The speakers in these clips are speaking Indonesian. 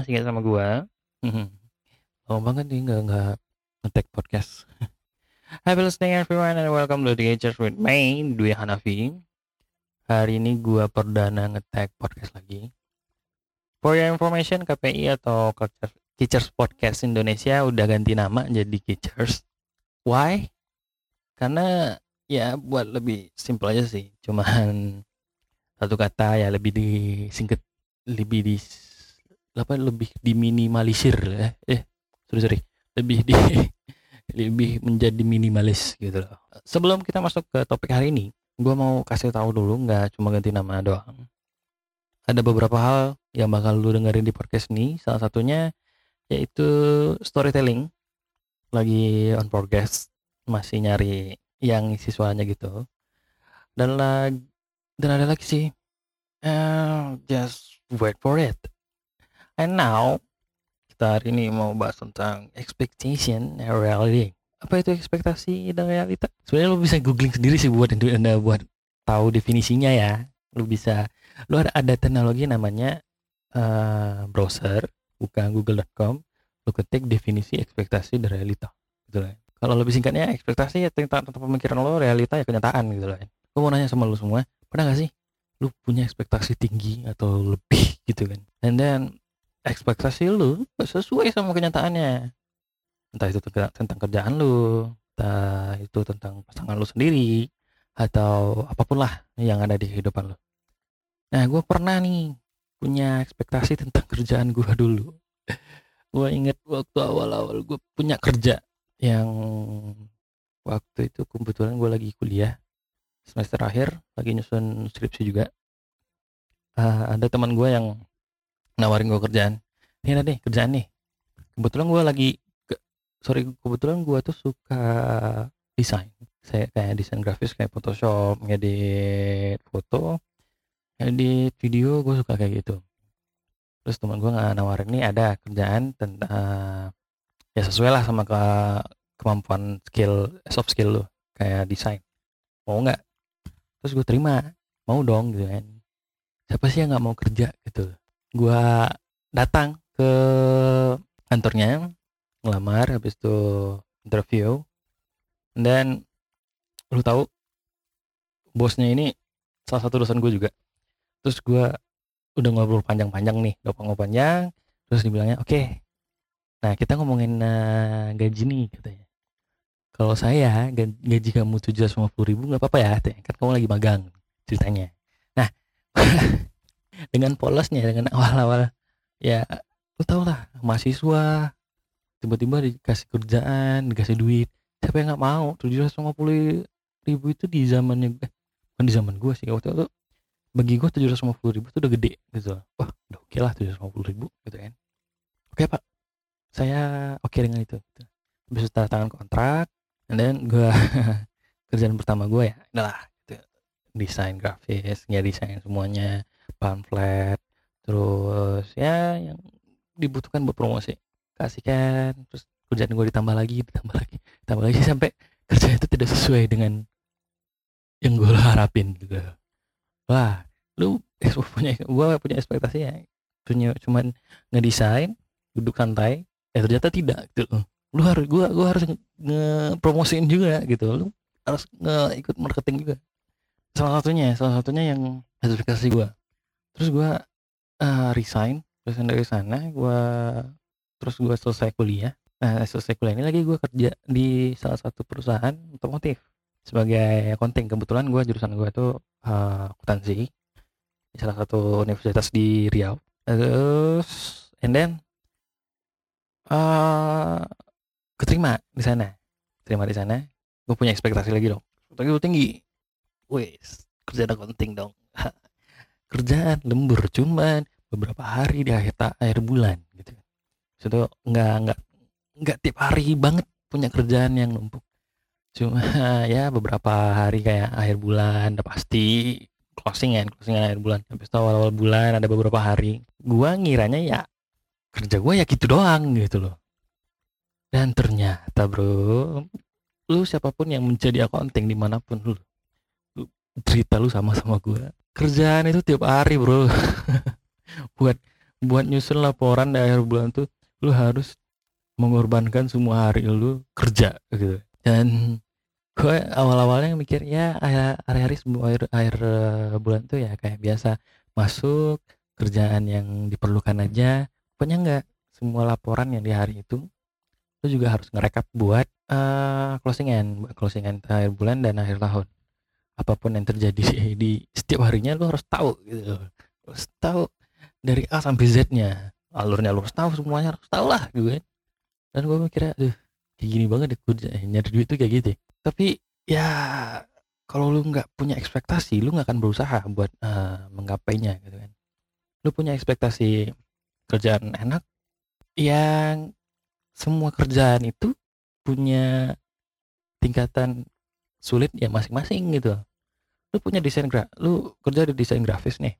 masih ingat sama gua. Lama banget nih nggak nggak ngetek podcast. Happy listening everyone and welcome to the Teachers with me, Dwi Hanafi. Hari ini gua perdana ngetek podcast lagi. For your information, KPI atau Culture Teachers Podcast Indonesia udah ganti nama jadi Teachers. Why? Karena ya buat lebih simple aja sih. Cuman satu kata ya lebih disingkat lebih di apa lebih diminimalisir ya. Eh, sorry sorry. Lebih di lebih menjadi minimalis gitu loh. Sebelum kita masuk ke topik hari ini, gua mau kasih tahu dulu nggak cuma ganti nama doang. Ada beberapa hal yang bakal lu dengerin di podcast ini. Salah satunya yaitu storytelling. Lagi on progress, masih nyari yang isi suaranya gitu. Dan lagi dan ada lagi sih. Uh, just wait for it. And now kita hari ini mau bahas tentang expectation and reality. Apa itu ekspektasi dan realita? Sebenarnya lu bisa googling sendiri sih buat anda buat tahu definisinya ya. Lu bisa, lu ada, ada teknologi namanya uh, browser, bukan google.com. Lu ketik definisi ekspektasi dan realita. Gitu lah. Kalau lebih singkatnya ekspektasi ya tentang, tentang pemikiran lo, realita ya kenyataan gitu lah. Gue mau nanya sama lu semua, pernah gak sih lu punya ekspektasi tinggi atau lebih gitu kan? And then ekspektasi lu sesuai sama kenyataannya. Entah itu tentang kerjaan lu entah itu tentang pasangan lu sendiri atau apa pun lah yang ada di kehidupan lu. Nah gue pernah nih punya ekspektasi tentang kerjaan gue dulu. Gue inget waktu awal-awal gue punya kerja yang waktu itu kebetulan gue lagi kuliah. Semester akhir lagi nyusun skripsi juga. Uh, ada teman gue yang nawarin gue kerjaan. Ini ada nih kerjaan nih. Kebetulan gue lagi ke, sorry kebetulan gue tuh suka desain. Saya kayak desain grafis kayak Photoshop ngedit foto ngedit video gue suka kayak gitu. Terus teman gue nggak nawarin nih ada kerjaan tentang ya sesuai lah sama ke kemampuan skill soft skill lo kayak desain. Mau nggak? Terus gue terima. Mau dong gitu kan. Siapa sih yang nggak mau kerja? Gitu gua datang ke kantornya ngelamar habis itu interview. Dan lu tahu bosnya ini salah satu dosen gue juga. Terus gue udah ngobrol panjang-panjang nih ngobrol panjang terus dibilangnya oke okay, nah kita ngomongin uh, gaji nih katanya. Kalau saya gaji kamu tujuh ratus lima puluh ribu nggak apa-apa ya kan kamu lagi magang ceritanya. Nah dengan polosnya dengan awal-awal. Ya lu tau lah mahasiswa tiba-tiba dikasih kerjaan dikasih duit. Siapa yang nggak mau? tujuh ratus lima puluh ribu itu di zamannya eh, di zaman gue sih. Waktu itu bagi gue tujuh ratus lima puluh ribu itu udah gede gitu. Wah udah oke okay lah tujuh ratus lima puluh ribu gitu kan. Oke okay, pak. Saya oke okay dengan itu gitu. habis tanda tangan kontrak dan gue kerjaan pertama gue ya adalah gitu. desain grafis ya desain semuanya pamflet terus ya yang dibutuhkan buat promosi. Kasihkan terus kerjaan gue ditambah lagi ditambah lagi ditambah lagi sampai kerja itu tidak sesuai dengan yang gue harapin gitu. Wah lu eh, punya gue punya ekspektasi ya punya cuman ngedesain duduk santai eh ternyata tidak gitu. Lu harus gue gue harus ngepromosiin juga gitu. Lu harus nge ikut marketing juga. Salah satunya salah satunya yang ekspektasi gue terus gue uh, resign resign dari sana gue terus gue selesai kuliah. Nah selesai kuliah ini lagi gue kerja di salah satu perusahaan otomotif sebagai accounting. Kebetulan gue jurusan gue tuh uh, akuntansi di salah satu universitas di Riau. Terus and then uh, keterima di sana. Terima di sana gue punya ekspektasi lagi dong. Tapi gue tinggi. Wes kerja accounting dong kerjaan lembur cuman beberapa hari di akhir akhir bulan gitu. Itu nggak nggak nggak tiap hari banget punya kerjaan yang numpuk. Cuma ya beberapa hari kayak akhir bulan udah pasti closing kan closing akhir bulan. Habis itu awal awal bulan ada beberapa hari gua ngiranya ya kerja gua ya gitu doang gitu loh. Dan ternyata bro lu siapa pun yang menjadi accounting di mana pun lu, lu cerita lu sama sama gua kerjaan itu tiap hari bro. Buat buat nyusun laporan di akhir bulan tuh lu harus mengorbankan semua hari lu kerja gitu. Dan gue awal-awalnya mikir ya hari-hari semua akhir, akhir eh, bulan tuh ya kayak biasa masuk kerjaan yang diperlukan aja. Pokoknya enggak semua laporan yang di hari itu lu juga harus ngerekap buat uh, closingan buat closingan akhir bulan dan akhir tahun apa pun yang terjadi di setiap harinya lu harus tahu gitu. Harus tahu dari A sampai Z-nya. Alurnya lu harus tahu semuanya harus tahu lah gitu kan. Dan gue mikirnya aduh kayak gini banget deh gue nyari duit tuh kayak gitu ya. tapi ya kalau lu nggak punya ekspektasi lu nggak akan berusaha buat uh, menggapainya gitu kan. Lu punya ekspektasi kerjaan enak yang semua kerjaan itu punya tingkatan sulit ya masing-masing gitu lu punya desain gra lu kerja di desain grafis nih.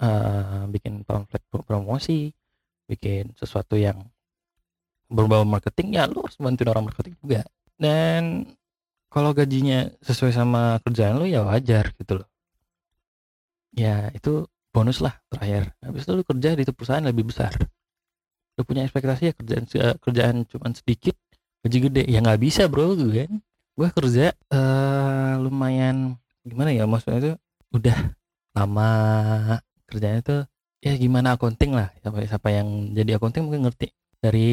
Uh, bikin pamflet promosi bikin sesuatu yang berbau marketing ya lu harus bantuin orang marketing juga. Dan kalau gajinya sesuai sama kerjaan lu ya wajar gitu loh. Ya itu bonus lah terakhir. Habis itu lu kerja di perusahaan lebih besar. Lu punya ekspektasi ya kerjaan kerjaan cuma sedikit gaji gede. Ya nggak bisa bro gue kan. Gue kerja uh, lumayan gimana ya maksudnya itu udah lama kerjanya tuh ya gimana accounting lah siapa siapa yang jadi accounting mungkin ngerti. Dari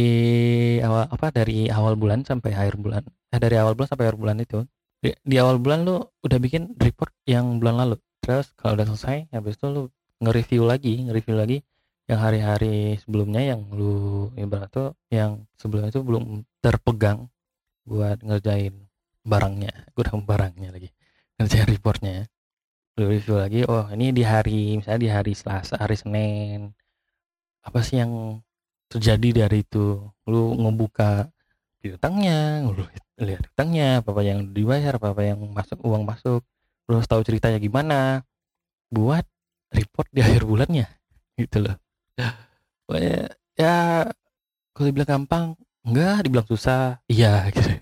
awal apa dari awal bulan sampai akhir bulan eh dari awal bulan sampai akhir bulan itu di, di awal bulan lu udah bikin report yang bulan lalu. Terus kalau udah selesai habis itu lu nge-review lagi nge-review lagi yang hari-hari sebelumnya yang lu ibarat tuh yang sebelumnya itu belum terpegang buat ngerjain barangnya kurang barangnya lagi ngerjain reportnya lu review lagi oh ini di hari misalnya di hari Selasa hari Senin. Apa sih yang terjadi dari itu? Lu ngebuka utangnya lu lihat utangnya apa, apa yang dibayar apa apa yang masuk uang masuk. Lu harus tahu ceritanya gimana. Buat report di akhir bulannya gitu loh. Ya, ya kalau dibilang gampang enggak dibilang susah iya gitu.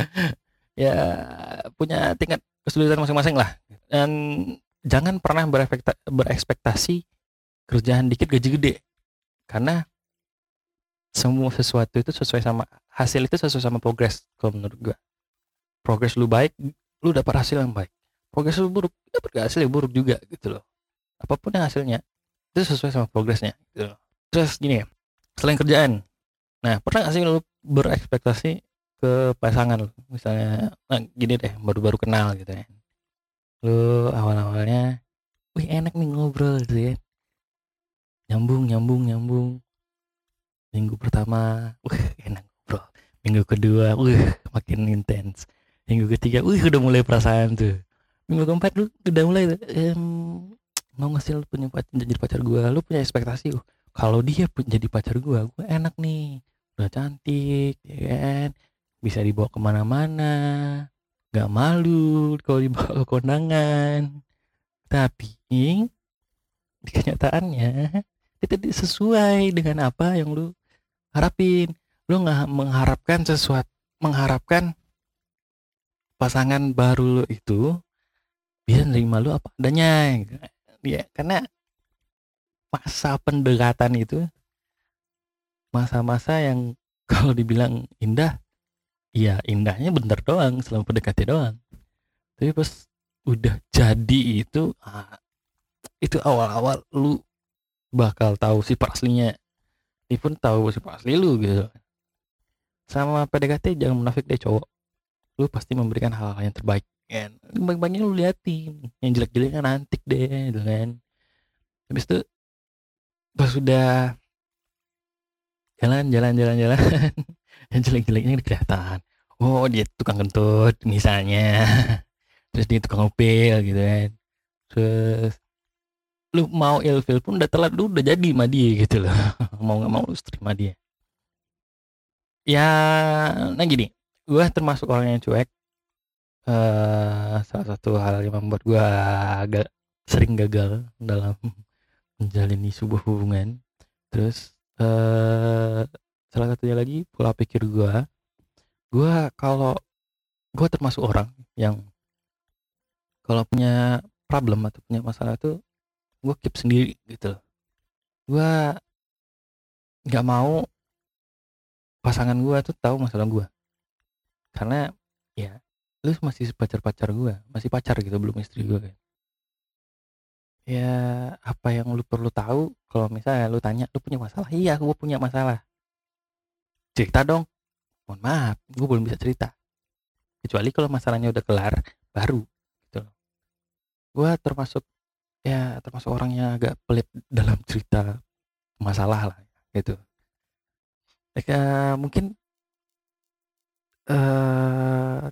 Ya punya tingkat kesulitan masing-masing lah. Dan jangan pernah berekspektasi kerjaan dikit gaji gede. Karena semua sesuatu itu sesuai sama hasil itu sesuai sama progres kalau menurut gua. Progres lu baik lu dapat hasil yang baik. Progres lu buruk dapat hasil yang buruk juga gitu loh. Apa pun yang hasilnya itu sesuai sama progresnya gitu loh. terus gini ya selain kerjaan. Nah pernah gak sih lu berekspektasi ke pasangan misalnya nah, gini deh baru-baru kenal gitu ya. Lu awal-awalnya wih enak nih ngobrol gitu ya. Nyambung nyambung nyambung. Minggu pertama uh enak bro minggu kedua uh makin intens. Minggu ketiga uh udah mulai perasaan tuh. Minggu keempat lu udah mulai um, mau ngasih lu punya pacar, jadi pacar gue lu punya ekspektasi uh, kalau dia pun jadi pacar gue gue enak nih. Udah cantik ya kan bisa dibawa ke mana-mana. Nggak malu kalau dibawa ke kondangan. Tapi di kenyataannya itu sesuai dengan apa yang lu harapin. Lu nggak mengharapkan sesuatu mengharapkan pasangan baru lu itu bisa nerima lu apa adanya ya karena masa pendekatan itu masa-masa yang kalau dibilang indah ya indahnya bentar doang selama pendekatan doang. Tapi pas udah jadi itu ah, itu awal-awal lu bakal tahu si aslinya dia pun tahu siapa asli lu gitu. Sama PDKT jangan munafik deh cowok. Lu pasti memberikan hal-hal yang terbaik kan? Banyak-banyak lu liatin yang jelek-jeleknya nanti deh gitu kan. Habis itu pas sudah jalan jalan jalan jalan yang jelek-jeleknya kelihatan oh dia tukang kentut misalnya. Terus dia tukang upil gitu kan. Terus lu mau ilfil pun udah telat lu udah jadi sama dia gitu loh. Mau nggak mau lu terima dia. Ya nah gini. Gue termasuk orang yang cuek. Uh, salah satu hal yang membuat gue agak sering gagal dalam menjalani sebuah hubungan. Terus uh, salah satunya lagi pola pikir gue gue kalau gue termasuk orang yang kalau punya problem atau punya masalah tuh gue keep sendiri gitu gue nggak mau pasangan gue tuh tahu masalah gue karena ya lu masih pacar-pacar gue masih pacar gitu belum istri gue kan. Ya apa yang lu perlu tahu kalau misalnya lu tanya lu punya masalah? Iya gue punya masalah cerita dong. Mohon maaf gue belum bisa cerita. Kecuali kalau masalahnya udah kelar baru gitu gue termasuk ya termasuk orang yang agak pelit dalam cerita masalah lah gitu. Ya, mungkin eh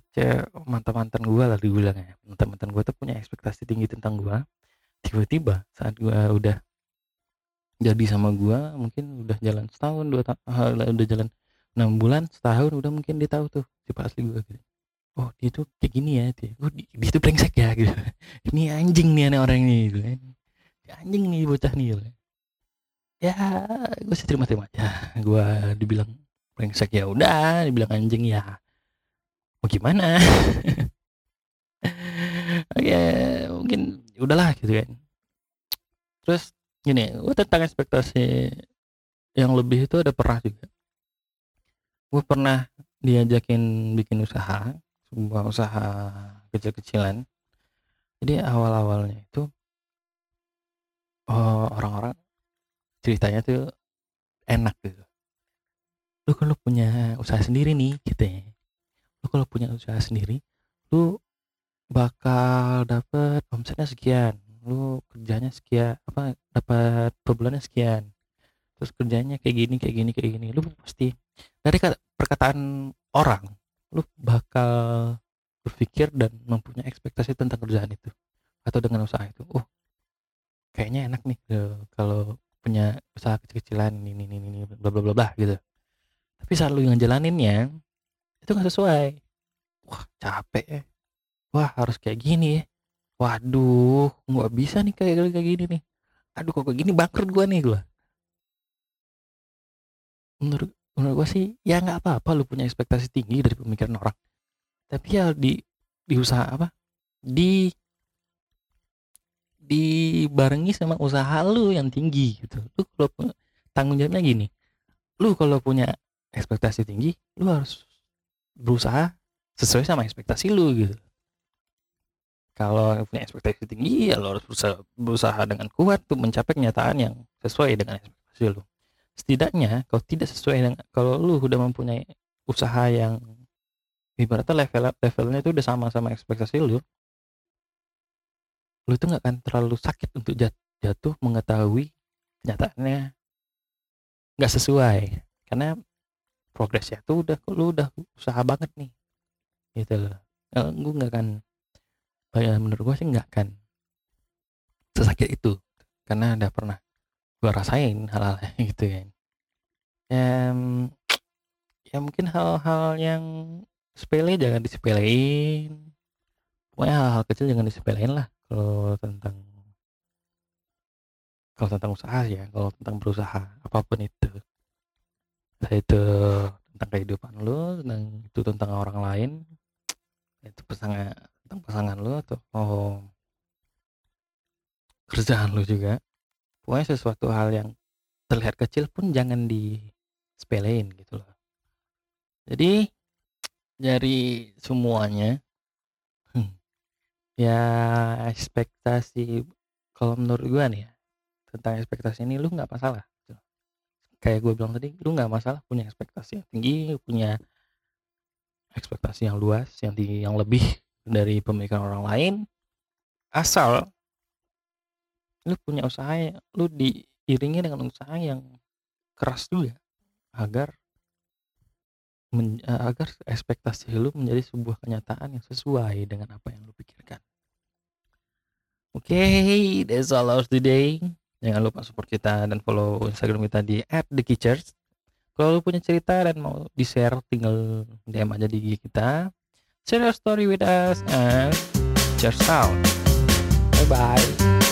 uh, mantan mantan gue lah dibilang ya. Mantan mantan gue tuh punya ekspektasi tinggi tentang gue tiba-tiba saat gue udah jadi sama gue mungkin udah jalan setahun dua tahun udah jalan enam bulan setahun udah mungkin dia tahu tuh tipe asli gue gitu. Oh dia tuh kayak gini ya dia, oh, dia, dia tuh brengsek ya gitu. Ini anjing nih aneh orang ini gitu. Kan anjing nih bocah nih gitu. ya gue sih terima terima aja. Gue dibilang brengsek ya udah dibilang anjing ya mau gimana? Oke mungkin udahlah gitu kan. Terus gini gue tentang ekspektasi yang lebih itu ada pernah juga gue pernah diajakin bikin usaha sebuah usaha kecil-kecilan. Jadi awal-awalnya itu oh, orang-orang ceritanya tuh enak gitu. Lu kalau punya usaha sendiri nih gitu ya lu kalau punya usaha sendiri lu bakal dapet omsetnya sekian lu kerjanya sekian apa dapat per bulannya sekian terus kerjanya kayak gini kayak gini kayak gini. Lu pasti dari perkataan orang lu bakal berpikir dan mempunyai ekspektasi tentang kerjaan itu atau dengan usaha itu. Oh kayaknya enak nih kalau punya usaha kecil-kecilan ini ini ini bla bla bla bla gitu. Tapi saat lu yang jalaninnya itu nggak sesuai. Wah capek ya. Wah harus kayak gini ya. Waduh nggak bisa nih kayak kayak gini nih. Aduh kok kayak gini? Bangkrut gua nih gua menurut menurut gue sih ya nggak apa-apa lu punya ekspektasi tinggi dari pemikiran orang. Tapi ya di di usaha apa? Di dibarengi sama usaha lu yang tinggi gitu. Lu kalau tanggung jawabnya gini. Lu kalau punya ekspektasi tinggi lu harus berusaha sesuai sama ekspektasi lu gitu. Kalau punya ekspektasi tinggi ya lu harus berusaha, berusaha dengan kuat untuk mencapai kenyataan yang sesuai dengan ekspektasi lu setidaknya kalau tidak sesuai dengan kalau lu udah mempunyai usaha yang ibaratnya level levelnya itu udah sama sama ekspektasi lu lu tuh nggak akan terlalu sakit untuk jat, jatuh mengetahui kenyataannya nggak sesuai. Karena progresnya tuh udah lu udah usaha banget nih gitu loh. Gue nggak akan menurut gue sih nggak akan sesakit itu karena udah pernah gue rasain hal-hal gitu kan. Ya, ya mungkin hal-hal yang sepele jangan disepelein. Pokoknya hal-hal kecil jangan disepelein lah kalau tentang kalau tentang usaha ya kalau tentang berusaha apa pun itu. Saya itu tentang kehidupan lo tentang itu tentang orang lain itu pasangan tentang pasangan lo atau oh, kerjaan lo juga pokoknya sesuatu hal yang terlihat kecil pun jangan disepelein gitu loh jadi dari semuanya ya ekspektasi kalau menurut gue nih ya tentang ekspektasi ini lu nggak masalah gitu. kayak gue bilang tadi lu nggak masalah punya ekspektasi yang tinggi punya ekspektasi yang luas yang tinggi yang lebih dari pemikiran orang lain asal lu punya usaha lu diiringi dengan usaha yang keras juga agar men, eh, agar ekspektasi lu menjadi sebuah kenyataan yang sesuai dengan apa yang lu pikirkan. Oke, okay, that's all our today. Jangan lupa support kita dan follow Instagram kita di @thekitchers. Kalau lu punya cerita dan mau di-share, tinggal DM aja di kita. Share your story with us and cheers out. Bye bye.